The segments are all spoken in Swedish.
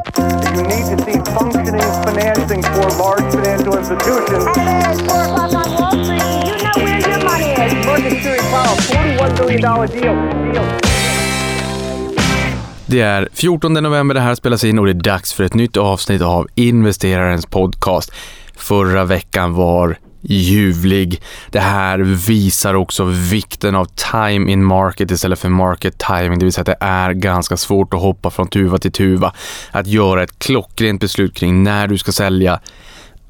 You need to see functioning financing for large financial institutions. At 4 o'clock on Wall Street, you know where your money is. Series Powell, $41 billion deal. deal. Det är 14 november det här spelas in och det är dags för ett nytt avsnitt av investerarens podcast. Förra veckan var ljuvlig. Det här visar också vikten av time in market istället för market timing, det vill säga att det är ganska svårt att hoppa från tuva till tuva. Att göra ett klockrent beslut kring när du ska sälja,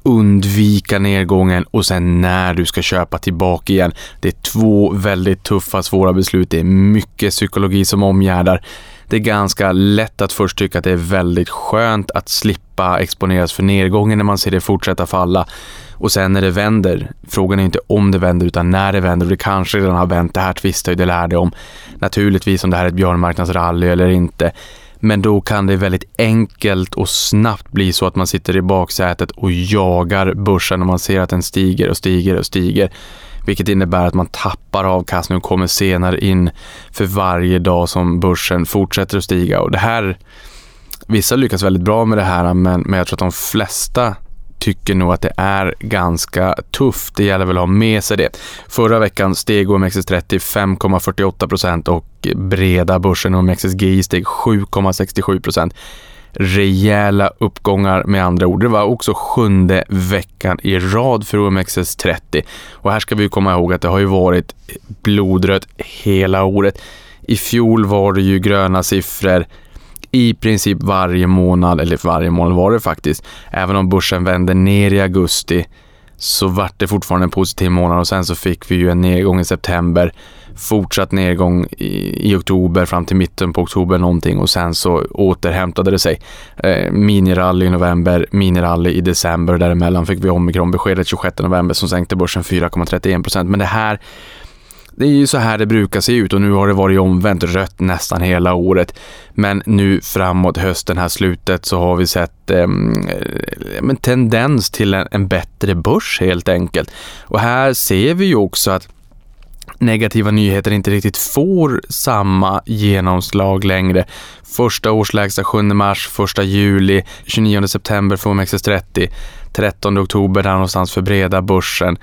undvika nedgången och sen när du ska köpa tillbaka igen. Det är två väldigt tuffa, svåra beslut. Det är mycket psykologi som omgärdar. Det är ganska lätt att först tycka att det är väldigt skönt att slippa exponeras för nedgången när man ser det fortsätta falla. Och sen när det vänder, frågan är inte om det vänder utan när det vänder och det kanske redan har vänt. Det här tvistar ju, det lärde om. Naturligtvis om det här är ett björnmarknadsrally eller inte. Men då kan det väldigt enkelt och snabbt bli så att man sitter i baksätet och jagar börsen och man ser att den stiger och stiger och stiger. Vilket innebär att man tappar avkastning och kommer senare in för varje dag som börsen fortsätter att stiga. Och det här, vissa lyckas väldigt bra med det här men, men jag tror att de flesta tycker nog att det är ganska tufft. Det gäller väl att ha med sig det. Förra veckan steg OMXS30 5,48 procent och breda börsen OMXSGI steg 7,67 procent. Rejäla uppgångar med andra ord. Det var också sjunde veckan i rad för OMXS30 och här ska vi komma ihåg att det har ju varit blodrött hela året. I fjol var det ju gröna siffror i princip varje månad, eller varje månad var det faktiskt. Även om börsen vände ner i augusti så vart det fortfarande en positiv månad och sen så fick vi ju en nedgång i september, fortsatt nedgång i, i oktober fram till mitten på oktober någonting och sen så återhämtade det sig. Eh, minirally i november, minirally i december och däremellan fick vi omikronbeskedet 26 november som sänkte börsen 4,31 procent. Men det här det är ju så här det brukar se ut och nu har det varit omvänt rött nästan hela året. Men nu framåt hösten här slutet så har vi sett ehm, eh, en tendens till en, en bättre börs helt enkelt. Och här ser vi ju också att negativa nyheter inte riktigt får samma genomslag längre. Första årslägsta 7 mars, 1 juli, 29 september för OMXS30, 13 oktober där någonstans för breda börsen.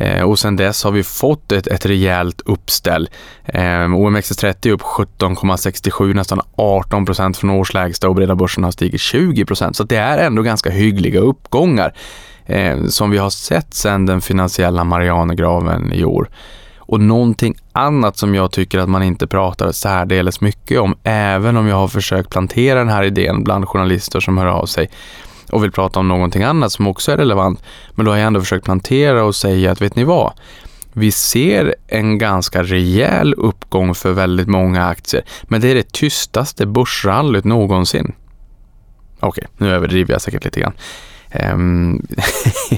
Eh, och sen dess har vi fått ett, ett rejält uppställ. Eh, OMXS30 är upp 17,67, nästan 18 procent från årslägsta och breda börsen har stigit 20 procent. Så det är ändå ganska hyggliga uppgångar eh, som vi har sett sedan den finansiella Marianergraven i år. Och någonting annat som jag tycker att man inte pratar särdeles mycket om, även om jag har försökt plantera den här idén bland journalister som hör av sig, och vill prata om någonting annat som också är relevant. Men då har jag ändå försökt plantera och säga att vet ni vad? Vi ser en ganska rejäl uppgång för väldigt många aktier, men det är det tystaste börsrallyt någonsin. Okej, okay, nu överdriver jag säkert lite grann. Ehm,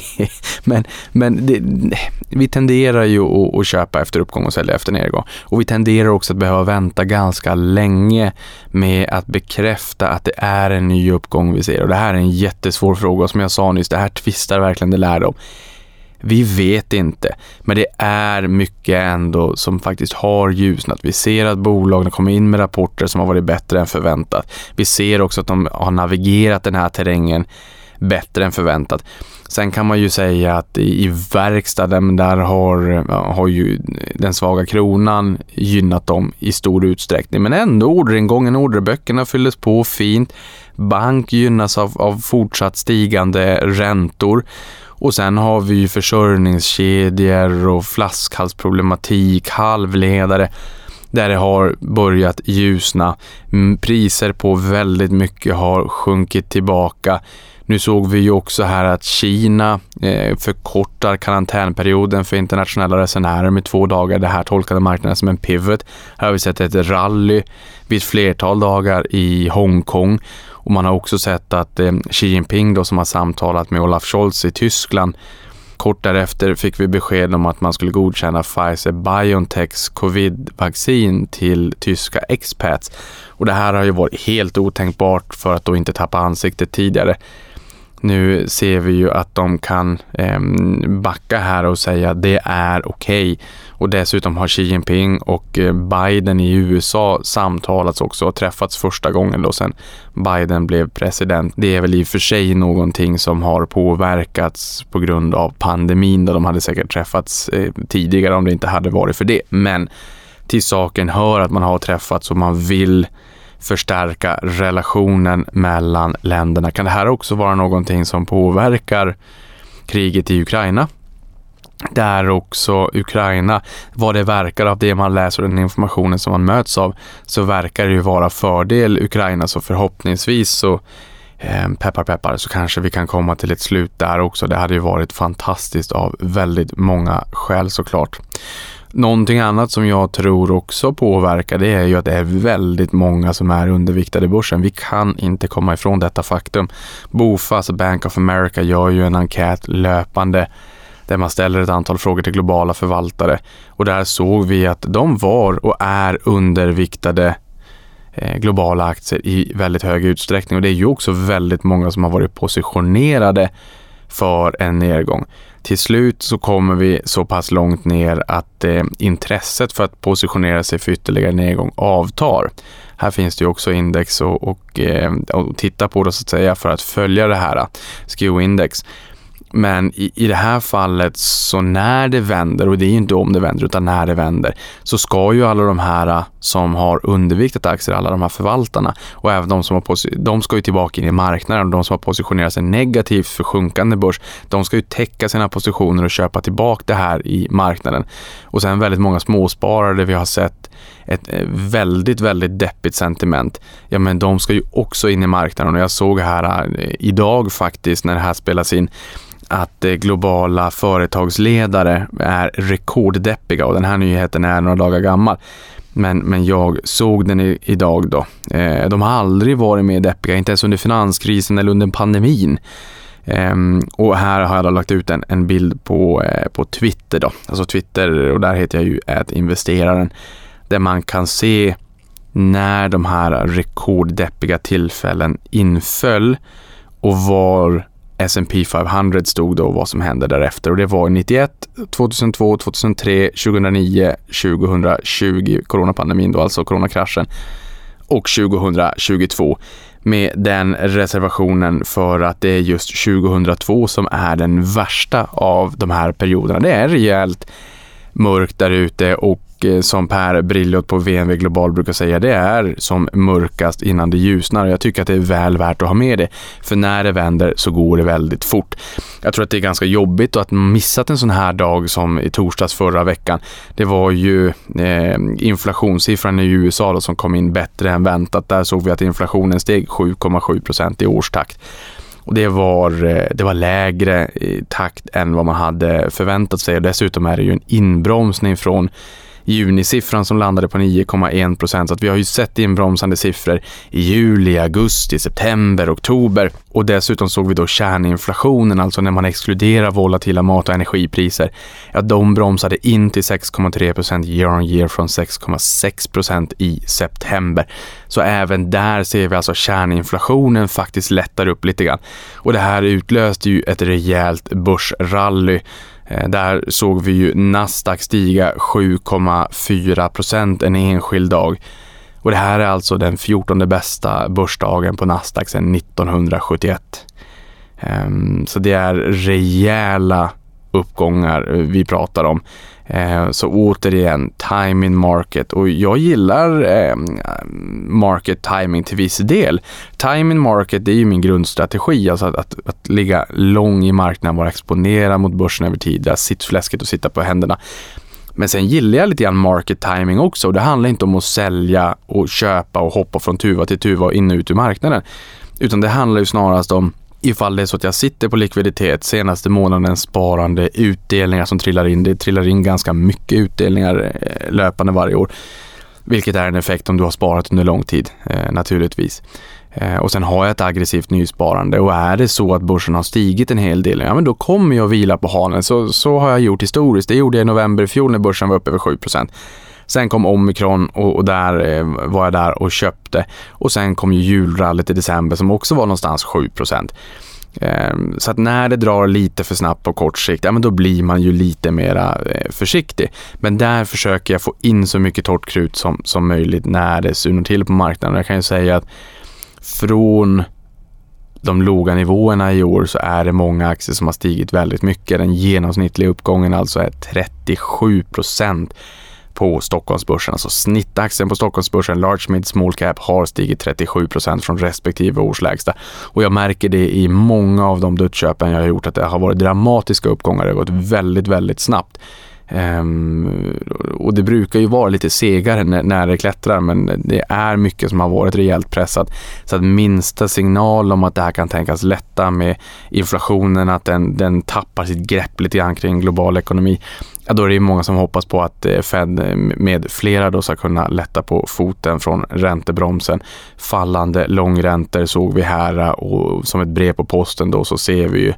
men men det, vi tenderar ju att, att, köpa efter uppgång och sälja efter nedgång. Och vi tenderar också att behöva vänta ganska länge med att bekräfta att det är en ny uppgång vi ser. Och det här är en jättesvår fråga. Som jag sa nyss, det här tvistar verkligen det lärdom. Vi vet inte, men det är mycket ändå som faktiskt har ljusnat. Vi ser att bolagen kommer in med rapporter som har varit bättre än förväntat. Vi ser också att de har navigerat den här terrängen bättre än förväntat. Sen kan man ju säga att i, verkstaden där har, har ju den svaga kronan gynnat dem i stor utsträckning. Men ändå orderingången, orderböckerna fylldes på fint. Bank gynnas av, av fortsatt stigande räntor. Och sen har vi ju försörjningskedjor och flaskhalsproblematik, halvledare där det har börjat ljusna. Mm, priser på väldigt mycket har sjunkit tillbaka. Nu såg vi ju också här att Kina eh, förkortar karantänperioden för internationella resenärer med två dagar. Det här tolkade marknaden som en pivot. Här har vi sett ett rally vid ett flertal dagar i Hongkong och man har också sett att eh, Xi Jinping då som har samtalat med Olaf Scholz i Tyskland Kort därefter fick vi besked om att man skulle godkänna Pfizer-Biontechs covid-vaccin till tyska expats. Och det här har ju varit helt otänkbart för att då inte tappa ansiktet tidigare. Nu ser vi ju att de kan eh, backa här och säga att det är okej. Okay. Och dessutom har Xi Jinping och eh, Biden i USA samtalats också och träffats första gången då sen Biden blev president. Det är väl i och för sig någonting som har påverkats på grund av pandemin då de hade säkert träffats eh, tidigare om det inte hade varit för det. Men till saken hör att man har träffats och man vill förstärka relationen mellan länderna. Kan det här också vara någonting som påverkar kriget i Ukraina? Där också Ukraina, vad det verkar av det man läser och den informationen som man möts av, så verkar det ju vara fördel Ukraina, så förhoppningsvis så eh, peppar peppar så kanske vi kan komma till ett slut där också. Det hade ju varit fantastiskt av väldigt många skäl såklart. Någonting annat som jag tror också påverkar det är ju att det är väldigt många som är underviktade i börsen. Vi kan inte komma ifrån detta faktum. Bofas alltså Bank of America gör ju en enkät löpande där man ställer ett antal frågor till globala förvaltare och där såg vi att de var och är underviktade eh, globala aktier i väldigt hög utsträckning och det är ju också väldigt många som har varit positionerade för en nedgång. Till slut så kommer vi så pass långt ner att eh, intresset för att positionera sig för ytterligare nedgång avtar. Här finns det ju också index och, och, eh, och titta på det så att säga för att följa det här eh, SKEW-index. Men i, i det här fallet så när det vänder, och det är ju inte om det vänder utan när det vänder, så ska ju alla de här äh, som har underviktat aktier, alla de här förvaltarna och även de som har de ska ju tillbaka in i marknaden och de som har positionerat sig negativt för sjunkande börs, de ska ju täcka sina positioner och köpa tillbaka det här i marknaden. Och sen väldigt många småsparare vi har sett ett eh, väldigt, väldigt deppigt sentiment. Ja, men de ska ju också in i marknaden och jag såg här äh, idag faktiskt när det här spelas in att eh, globala företagsledare är rekorddeppiga och den här nyheten är några dagar gammal. Men, men jag såg den i, idag då. Eh, de har aldrig varit mer deppiga, inte ens under finanskrisen eller under pandemin. Eh, och här har jag då lagt ut en, en bild på, eh, på Twitter då. Alltså Twitter och där heter jag ju investeraren. Där man kan se när de här rekorddeppiga tillfällen inföll och var S&P 500 stod då och vad som hände därefter och det var 91, 2002, 2003, 2009, 2020, coronapandemin då, alltså coronakraschen och 2022 med den reservationen för att det är just 2002 som är den värsta av de här perioderna. Det är rejält mörkt där ute och Eh, som Per Brilliot på VNV Global brukar säga, det är som mörkast innan det ljusnar. Jag tycker att det är väl värt att ha med det. För när det vänder så går det väldigt fort. Jag tror att det är ganska jobbigt att missat en sån här dag som i torsdags förra veckan. Det var ju eh, inflationssiffran i USA då, som kom in bättre än väntat. Där såg vi att inflationen steg 7,7 procent i årstakt. Och det var, eh, det var lägre i takt än vad man hade förväntat sig. Och dessutom är det ju en inbromsning från junisiffran som landade på 9,1 procent. Så att vi har ju sett inbromsande siffror i juli, augusti, september, oktober och dessutom såg vi då kärninflationen, alltså när man exkluderar volatila mat och energipriser. Ja, de bromsade in till 6,3 procent year on year från 6,6 procent i september. Så även där ser vi alltså kärninflationen faktiskt lättar upp lite grann. Och det här utlöste ju ett rejält börsrally eh, där såg vi ju Nasdaq stiga 7,4 procent en enskild dag. Och det här är alltså den 14 bästa börsdagen på Nasdaq sedan 1971. Ehm, så det är rejäla uppgångar eh, vi pratar om. Eh, så återigen, timing market och jag gillar eh, market timing till viss del. Timing market det är ju min grundstrategi, alltså att, att, att ligga lång i marknaden, vara exponerad mot börsen över tid, det sitt sittfläsket och sitta på händerna. Men sen gillar jag lite grann market timing också och det handlar inte om att sälja och köpa och hoppa från tuva till tuva och in och ut ur marknaden. Utan det handlar ju snarast om ifall det är så att jag sitter på likviditet senaste månadens sparande, utdelningar som trillar in. Det trillar in ganska mycket utdelningar eh, löpande varje år. Vilket är en effekt om du har sparat under lång tid eh, naturligtvis. Eh, och sen har jag ett aggressivt nysparande och är det så att börsen har stigit en hel del, ja men då kommer jag vila på hanen. Så, så har jag gjort historiskt. Det gjorde jag i november i fjol när börsen var upp över 7 Sen kom omikron och, och där eh, var jag där och köpte. Och sen kom ju julrallyt i december som också var någonstans 7% ehm, så att när det drar lite för snabbt på kort sikt, ja men då blir man ju lite mera eh, försiktig. Men där försöker jag få in så mycket torrt krut som, som möjligt när det surnar till på marknaden. Jag kan ju säga att från de låga nivåerna i år så är det många aktier som har stigit väldigt mycket. Den genomsnittliga uppgången alltså är 37 procent på Stockholmsbörsen. Alltså snittaktien på Stockholmsbörsen, large mid small cap, har stigit 37 procent från respektive årslägsta. Och jag märker det i många av de dödsköpen jag har gjort att det har varit dramatiska uppgångar. Det har gått väldigt, väldigt snabbt. Um, och det brukar ju vara lite segare när, när, det klättrar men det är mycket som har varit rejält pressat. Så att minsta signal om att det här kan tänkas lätta med inflationen, att den, den tappar sitt grepp lite grann kring global ekonomi. Ja, då är det många som hoppas på att eh, Fed med flera då ska kunna lätta på foten från räntebromsen. Fallande långräntor såg vi här eh, och som ett brev på posten då så ser vi ju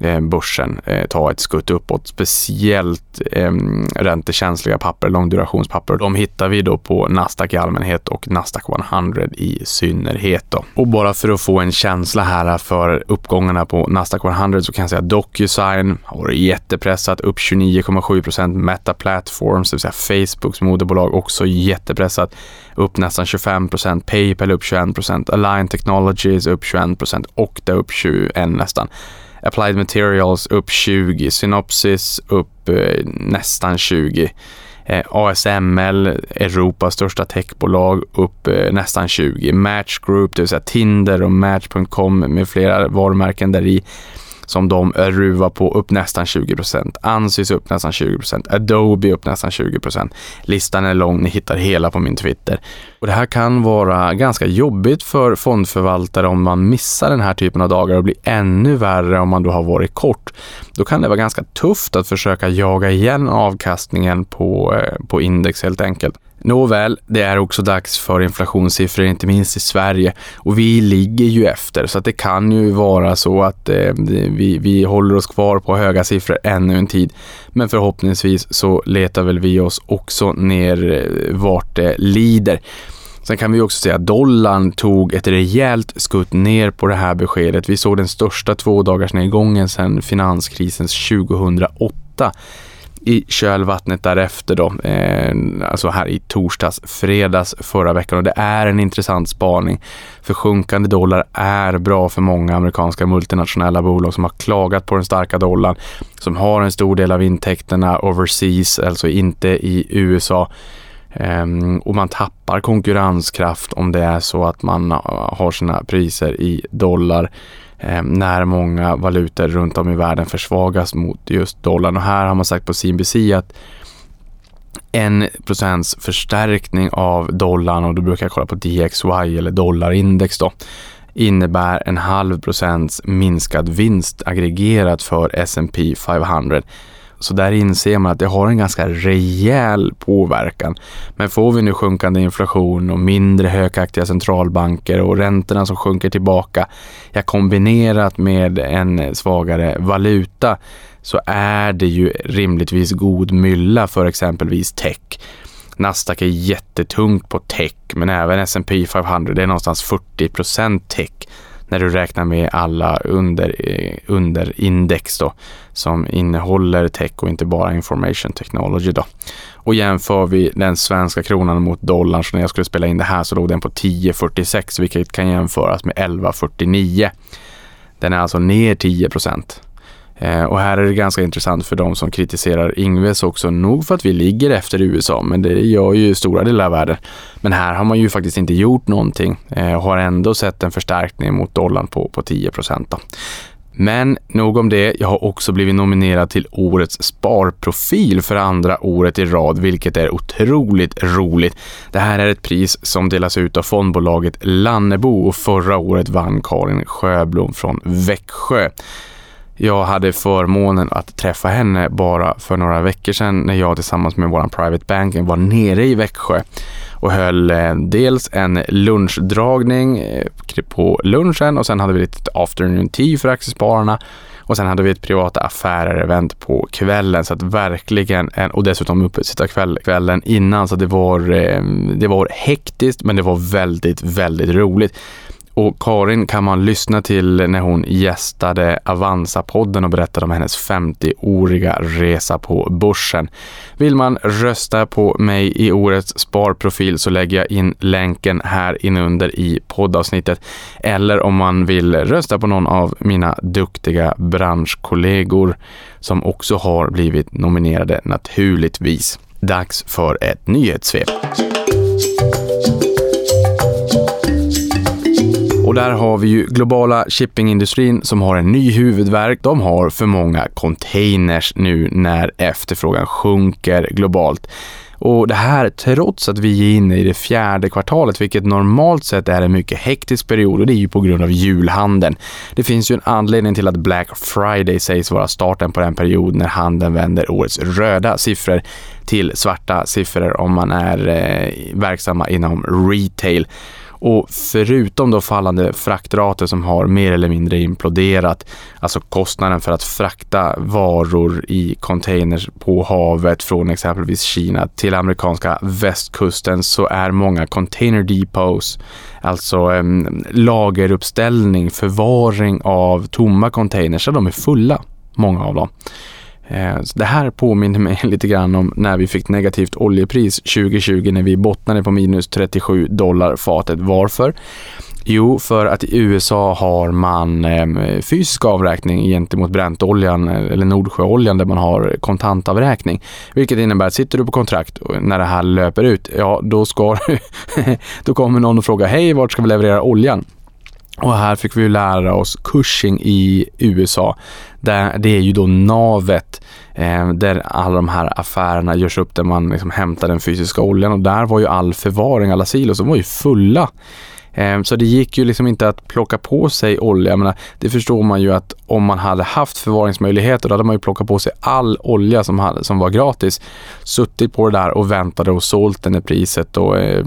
Eh, börsen eh, ta ett skutt uppåt. Speciellt eh, räntekänsliga papper, långdurationspapper. De hittar vi då på Nasdaq i allmänhet och Nasdaq 100 i synnerhet. Då. Och bara för att få en känsla här för uppgångarna på Nasdaq 100 så kan jag säga att DocuSign har varit jättepressat, upp 29,7 procent. Meta Platforms, det vill säga Facebooks moderbolag, också jättepressat, upp nästan 25 procent. Paypal upp 21 procent. Align Technologies upp 21 procent. Okta upp 21 nästan. Applied Materials upp 20, Synopsis upp eh, nästan 20. Eh, ASML, Europas största techbolag, upp eh, nästan 20. Match Group, det vill säga Tinder och Match.com med flera varumärken där i som de ruvar på upp nästan 20% Ansys upp nästan 20% Adobe upp nästan 20% Listan är lång, ni hittar hela på min Twitter. Och det här kan vara ganska jobbigt för fondförvaltare om man missar den här typen av dagar och blir ännu värre om man då har varit kort. Då kan det vara ganska tufft att försöka jaga igen avkastningen på, eh, på index helt enkelt. Nåväl, det är också dags för inflationssiffror, inte minst i Sverige. Och vi ligger ju efter, så att det kan ju vara så att eh, vi, vi håller oss kvar på höga siffror ännu en tid. Men förhoppningsvis så letar väl vi oss också ner eh, vart det lider. Sen kan vi också säga att dollarn tog ett rejält skutt ner på det här beskedet. Vi såg den största tvådagarsnedgången sedan finanskrisens 2008 i kölvattnet därefter då, eh, alltså här i torsdags, fredags förra veckan och det är en intressant spaning. För sjunkande dollar är bra för många amerikanska multinationella bolag som har klagat på den starka dollarn, som har en stor del av intäkterna overseas, alltså inte i USA. Um, och man tappar konkurrenskraft om det är så att man har sina priser i dollar. Eh, när många valutor runt om i världen försvagas mot just dollarn. Och här har man sagt på CNBC att en procents förstärkning av dollarn och då brukar jag kolla på DXY eller dollarindex då innebär en halv procents minskad vinst aggregerat för S&P 500 så där inser man att det har en ganska rejäl påverkan. Men får vi nu sjunkande inflation och mindre högaktiga centralbanker och räntorna som sjunker tillbaka, ja kombinerat med en svagare valuta så är det ju rimligtvis god mylla för exempelvis tech. Nasdaq är jättetungt på tech, men även S&P 500 det är någonstans 40% tech när du räknar med alla under, eh, underindex då, som innehåller tech och inte bara information technology. Då. Och jämför vi den svenska kronan mot dollarn, så när jag skulle spela in det här så låg den på 10,46 vilket kan jämföras med 11,49. Den är alltså ner 10 procent. Eh, och här är det ganska intressant för de som kritiserar Ingves också, nog för att vi ligger efter USA, men det gör ju stora delar av världen. Men här har man ju faktiskt inte gjort någonting eh, och har ändå sett en förstärkning mot dollarn på, på 10 procent. Men nog om det. Jag har också blivit nominerad till årets sparprofil för andra året i rad, vilket är otroligt roligt. Det här är ett pris som delas ut av fondbolaget Lannebo och förra året vann Karin Sjöblom från Växjö. Jag hade förmånen att träffa henne bara för några veckor sedan när jag tillsammans med vår private banking var nere i Växjö och höll eh, dels en lunchdragning eh, på lunchen och sen hade vi lite afternoon tea för aktiespararna och sen hade vi ett privata affärer-event på kvällen så att verkligen, och dessutom uppesittarkväll kvällen innan så det var, eh, det var hektiskt men det var väldigt, väldigt roligt. Och Karin kan man lyssna till när hon gästade Avanza-podden och berättade om hennes 50-åriga resa på börsen. Vill man rösta på mig i årets sparprofil så lägger jag in länken här inunder i poddavsnittet. Eller om man vill rösta på någon av mina duktiga branschkollegor som också har blivit nominerade naturligtvis. Dags för ett nyhetssvep. Och där har vi ju globala shippingindustrin som har en ny huvudverk. De har för många containers nu när efterfrågan sjunker globalt. Och det här trots att vi är inne i det fjärde kvartalet, vilket normalt sett är en mycket hektisk period och det är ju på grund av julhandeln. Det finns ju en anledning till att Black Friday sägs vara starten på den period när handeln vänder årets röda siffror till svarta siffror om man är eh, verksamma inom retail. Och förutom då fallande fraktrater som har mer eller mindre imploderat, alltså kostnaden för att frakta varor i containers på havet från exempelvis Kina till amerikanska västkusten så är många container depots, alltså eh, lageruppställning, förvaring av tomma containers, så de är fulla, många av dem. Eh, så det här påminner mig lite grann om när vi fick negativt oljepris 2020 när vi bottnade på minus 37 dollar fatet. Varför? Jo, för att i USA har man ehm, fysisk avräkning gentemot Brentoljan eh, eller Nordsjöoljan där man har kontantavräkning. Vilket innebär att sitter du på kontrakt och när det här löper ut, ja då ska då kommer någon och frågar hej, vart ska vi leverera oljan? Och här fick vi lära oss Cushing i USA. Där det är ju då navet eh, där alla de här affärerna görs upp där man liksom hämtar den fysiska oljan och där var ju all förvaring, alla silos, de var ju fulla. Ehm, så det gick ju liksom inte att plocka på sig olja. Jag menar, det förstår man ju att om man hade haft förvaringsmöjligheter då hade man ju plockat på sig all olja som, hade, som var gratis. Suttit på det där och väntade och sålt den när priset då eh,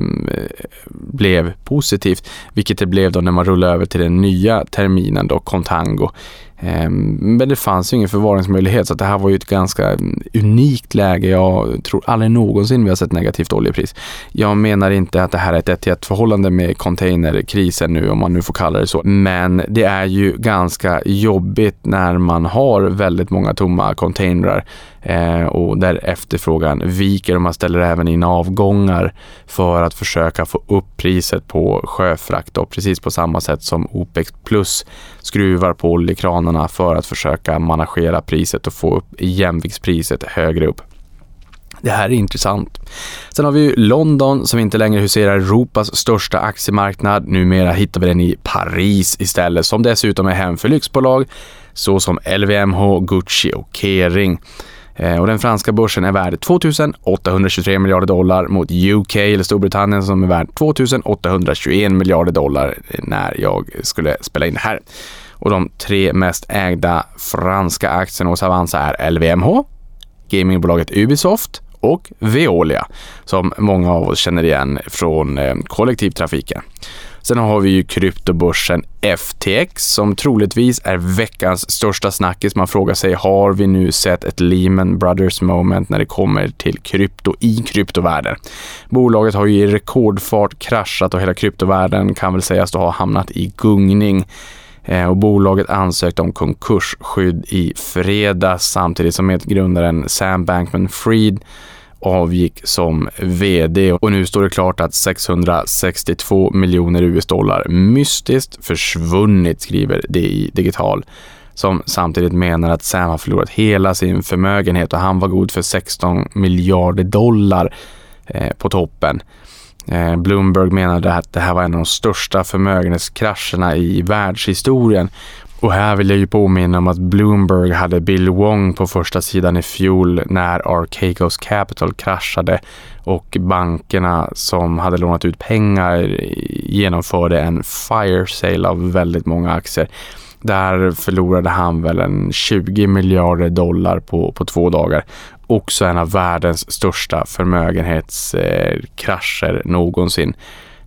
blev positivt. Vilket det blev då när man rullade över till den nya terminen då, Contango. Ehm, men det fanns ju ingen förvaringsmöjlighet så det här var ju ett ganska mm, unikt läge. Jag tror aldrig någonsin vi har sett negativt oljepris. Jag menar inte att det här är ett 1 1 förhållande med containerkrisen nu om man nu får kalla det så. Men det är ju ganska jobbigt när man har väldigt många tomma containrar eh, och där efterfrågan viker och man ställer även in avgångar för att försöka få upp priset på sjöfrakt och precis på samma sätt som OPEC plus skruvar på oljekranarna för att försöka managera priset och få upp jämviktspriset högre upp. Det här är intressant. Sen har vi ju London som inte längre huserar Europas största aktiemarknad. Numera hittar vi den i Paris istället som dessutom är hem för lyxbolag såsom LVMH, Gucci och Kering. Eh, och den franska börsen är värd 2823 miljarder dollar mot UK eller Storbritannien som är värd 2821 miljarder dollar eh, när jag skulle spela in det här. Och de tre mest ägda franska aktierna hos Avanza är LVMH, gamingbolaget Ubisoft och Veolia som många av oss känner igen från eh, kollektivtrafiken. Sen har vi ju kryptobörsen FTX som troligtvis är veckans största snackis. Man frågar sig, har vi nu sett ett Lehman Brothers moment när det kommer till krypto i kryptovärlden? Bolaget har ju i rekordfart kraschat och hela kryptovärlden kan väl sägas då ha hamnat i gungning. Eh, och bolaget ansökte om konkursskydd i fredags samtidigt som medgrundaren Sam Bankman-Fried avgick som VD och nu står det klart att 662 miljoner US-dollar mystiskt försvunnit, skriver DI Digital som samtidigt menar att Sam har förlorat hela sin förmögenhet och han var god för 16 miljarder dollar eh, på toppen. Eh, Bloomberg menade att det här var en av de största förmögenhetskrascherna i världshistorien och här vill jag ju påminna om att Bloomberg hade Bill Wong på första sidan i fjol när Archegos Capital kraschade och bankerna som hade lånat ut pengar genomförde en fire sale av väldigt många aktier. Där förlorade han väl en 20 miljarder dollar på, på två dagar. Också en av världens största förmögenhetskrascher eh, någonsin.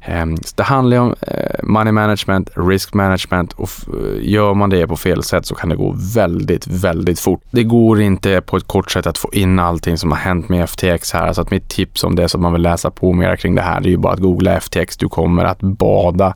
Ehm, så det handlar om eh, money management, risk management och eh, gör man det på fel sätt så kan det gå väldigt, väldigt fort. Det går inte på ett kort sätt att få in allting som har hänt med FTX här. Så att mitt tips om det som man vill läsa på mer kring det här, det är ju bara att googla FTX. Du kommer att bada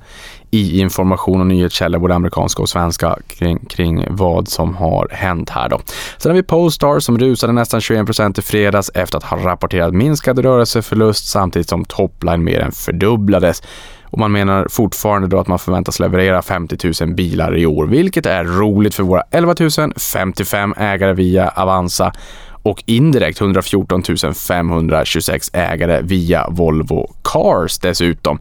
i information och nyhetskällor, både amerikanska och svenska, kring, kring vad som har hänt här då. Sen har vi Polestar som rusade nästan 21% i fredags efter att ha rapporterat minskad rörelseförlust samtidigt som topline mer än fördubblades. Och man menar fortfarande då att man förväntas leverera 50 000 bilar i år, vilket är roligt för våra 11 055 ägare via Avanza och indirekt 114 526 ägare via Volvo Cars dessutom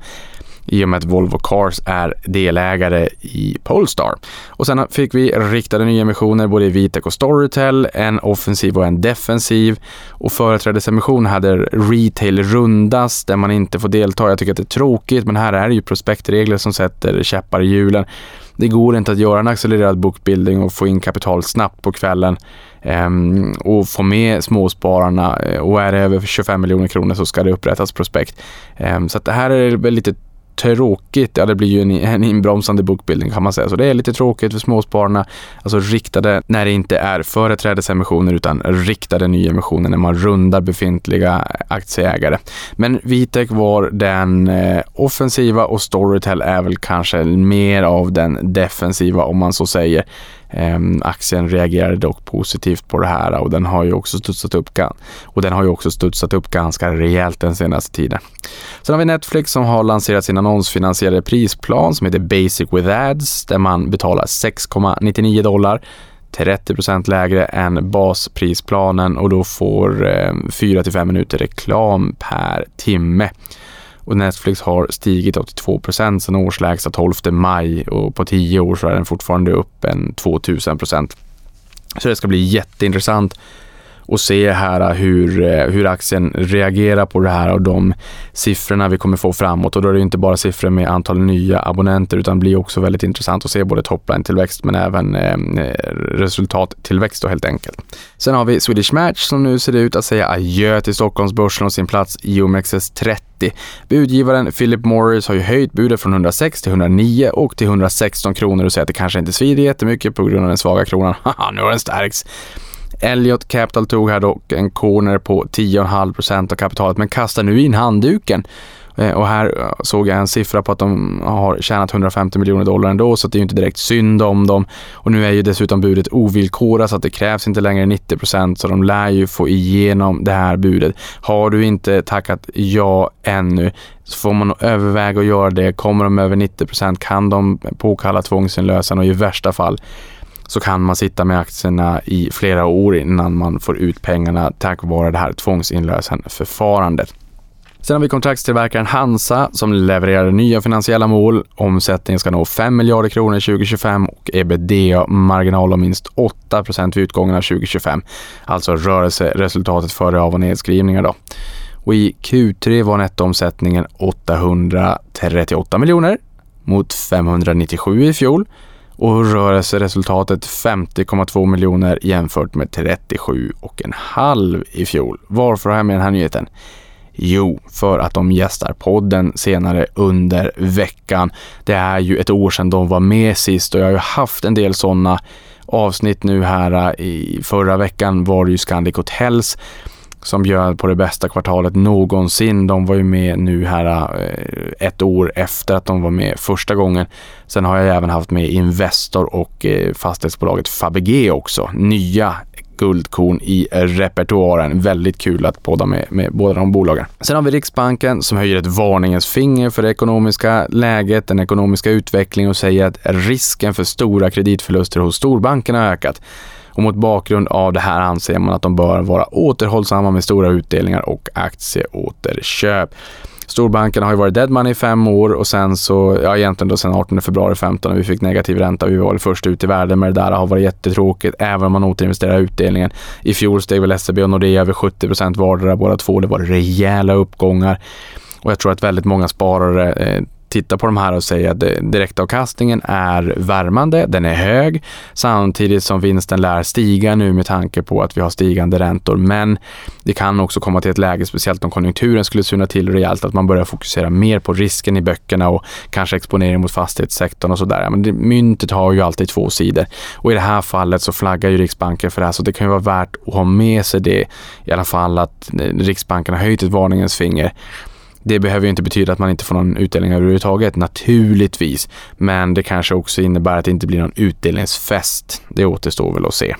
i och med att Volvo Cars är delägare i Polestar. Och sen fick vi riktade nyemissioner både i Vitec och Storytel, en offensiv och en defensiv. Och företrädesemission hade retail rundas där man inte får delta. Jag tycker att det är tråkigt, men här är det ju prospektregler som sätter käppar i hjulen. Det går inte att göra en accelererad bookbuilding och få in kapital snabbt på kvällen ehm, och få med småspararna eh, och är det över 25 miljoner kronor så ska det upprättas prospekt. Ehm, så att det här är väl lite tråkigt. Ja, det blir ju en, en inbromsande bokbildning kan man säga. Så det är lite tråkigt för småspararna. Alltså riktade när det inte är företrädesemissioner utan riktade nyemissioner när man rundar befintliga aktieägare. Men Vitec var den eh, offensiva och Storytel är väl kanske mer av den defensiva om man så säger. Ehm, aktien reagerade dock positivt på det här och den har ju också studsat upp, och den har ju också studsat upp ganska rejält den senaste tiden. Sen har vi Netflix som har lanserat sin annonsfinansierade prisplan som heter Basic with Ads där man betalar 6,99 dollar 30% lägre än basprisplanen och då får eh, 4 5 minuter reklam per timme. Och Netflix har stigit 82 procent sedan årslägsta 12 maj och på 10 år så är den fortfarande upp en 2000 procent. Så det ska bli jätteintressant och se här eh, hur, eh, hur aktien reagerar på det här och de siffrorna vi kommer få framåt. Och då är det inte bara siffror med antal nya abonnenter utan det blir också väldigt intressant att se både topline-tillväxt men även eh, eh, resultattillväxt då helt enkelt. Sen har vi Swedish Match som nu ser ut att säga adjö till Stockholmsbörsen och sin plats i OMXS30. Budgivaren Philip Morris har ju höjt budet från 106 till 109 och till 116 kronor och säger att det kanske inte svider jättemycket på grund av den svaga kronan. Haha, nu har den stärkts. Elliot Capital tog här dock en corner på 10,5% av kapitalet men kastar nu in handduken. Eh, och här eh, såg jag en siffra på att de har tjänat 150 miljoner dollar ändå så det är ju inte direkt synd om dem. Och nu är ju dessutom budet ovillkorat så att det krävs inte längre 90% så de lär ju få igenom det här budet. Har du inte tackat ja ännu så får man överväga att göra det. Kommer de över 90% kan de påkalla tvångsinlösen och i värsta fall så kan man sitta med aktierna i flera år innan man får ut pengarna tack vare det här tvångsinlösenförfarandet. Sen har vi kontraktstillverkaren Hansa som levererar nya finansiella mål. Omsättningen ska nå 5 miljarder kronor 2025 och ebitda-marginal om minst 8 vid utgången av 2025. Alltså rörelseresultatet före av och nedskrivningar då. Och i Q3 var nettoomsättningen 838 miljoner mot 597 i fjol och rörelseresultatet 50,2 miljoner jämfört med 37,5 i fjol. Varför har jag med den här nyheten? Jo, för att de gästar podden senare under veckan. Det är ju ett år sedan de var med sist och jag har ju haft en del sådana avsnitt nu här. Äh, I förra veckan var det ju Scandic Hotels som bjöd på det bästa kvartalet någonsin. De var ju med nu här eh, ett år efter att de var med första gången. Sen har jag även haft med Investor och eh, fastighetsbolaget Fabege också. Nya guldkorn i repertoaren. Väldigt kul att podda med, med båda de bolagen. Sen har vi Riksbanken som höjer ett varningens finger för det ekonomiska läget, den ekonomiska utvecklingen och säger att risken för stora kreditförluster hos storbankerna har ökat. Och mot bakgrund av det här anser man att de bör vara återhållsamma med stora utdelningar och aktieåterköp. Storbankerna har ju varit dead money i fem år och sen så, ja egentligen då sen 18 februari 15 när vi fick negativ ränta. Vi var först ut i världen med det där. Det har varit jättetråkigt även om man återinvesterar utdelningen. I fjol steg väl SEB och Nordea över 70% vardera båda två. Det var rejäla uppgångar. Och jag tror att väldigt många sparare eh, titta på de här och säga att direktavkastningen är värmande, den är hög, samtidigt som vinsten lär stiga nu med tanke på att vi har stigande räntor. Men det kan också komma till ett läge, speciellt om konjunkturen skulle suna till rejält, att man börjar fokusera mer på risken i böckerna och kanske exponering mot fastighetssektorn och sådär. Men det, myntet har ju alltid två sidor och i det här fallet så flaggar ju Riksbanken för det här, så det kan ju vara värt att ha med sig det i alla fall att eh, Riksbanken har höjt ett varningens finger det behöver ju inte betyda att man inte får någon utdelning överhuvudtaget, naturligtvis. Men det kanske också innebär att det inte blir någon utdelningsfest. Det återstår väl att se.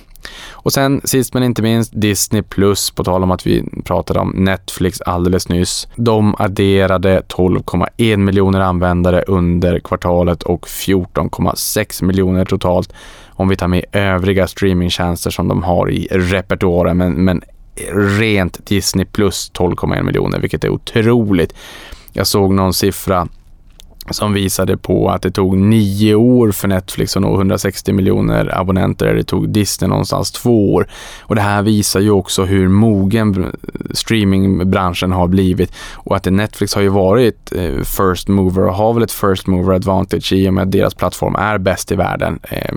Och sen sist men inte minst Disney Plus, på tal om att vi pratade om Netflix alldeles nyss. De adderade 12,1 miljoner användare under kvartalet och 14,6 miljoner totalt om vi tar med övriga streamingtjänster som de har i repertoaren. Men, men rent Disney Plus 12,1 miljoner, vilket är otroligt. Jag såg någon siffra som visade på att det tog nio år för Netflix att nå 160 miljoner abonnenter. Det tog Disney någonstans två år. Och det här visar ju också hur mogen streamingbranschen har blivit och att Netflix har ju varit eh, first mover och har väl ett first mover advantage i och med att deras plattform är bäst i världen eh,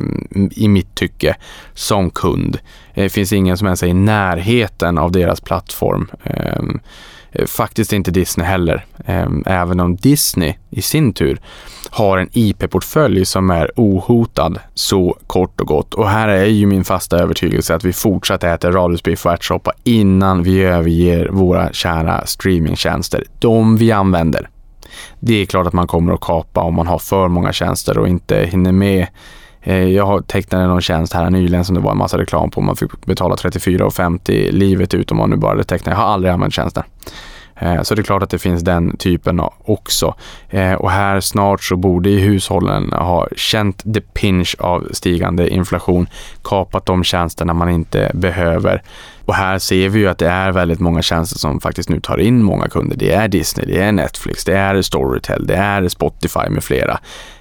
i mitt tycke som kund. Eh, det finns ingen som ens är i närheten av deras plattform. Ehm, eh, faktiskt inte Disney heller, ehm, även om Disney i sin tur har en IP-portfölj som är ohotad så kort och gott. Och här är ju min fasta övertygelse att vi fortsatt äter radhusbiff och ärtsoppa innan vi överger våra kära streamingtjänster. De vi använder. Det är klart att man kommer att kapa om man har för många tjänster och inte hinner med Eh, jag tecknade någon tjänst här nyligen som det var en massa reklam på. Man fick betala 34,50 livet ut om man nu bara tecknar. Jag har aldrig använt tjänsten. Eh, så det är klart att det finns den typen också. Eh, och här snart så borde ju hushållen ha känt the pinch av stigande inflation, kapat de tjänsterna man inte behöver. Och här ser vi ju att det är väldigt många tjänster som faktiskt nu tar in många kunder. Det är Disney, det är Netflix, det är Storytel, det är Spotify med flera.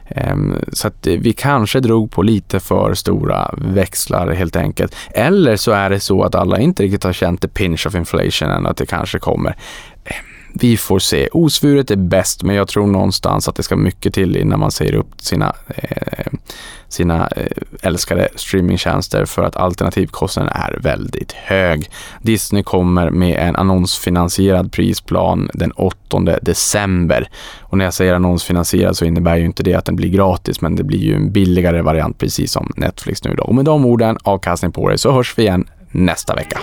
Ehm, så att vi kanske drog på lite för stora växlar helt enkelt. Eller så är det så att alla inte riktigt har känt the pinch of inflation än att det kanske kommer. Ehm, vi får se. Osvuret är bäst, men jag tror någonstans att det ska mycket till innan man säger upp sina, eh, sina eh, älskade streamingtjänster för att alternativkostnaden är väldigt hög. Disney kommer med en annonsfinansierad prisplan den 8 december. Och när jag säger annonsfinansierad så innebär ju inte det att den blir gratis, men det blir ju en billigare variant precis som Netflix nu då. Och med de orden, avkastning på dig, så hörs vi igen nästa vecka.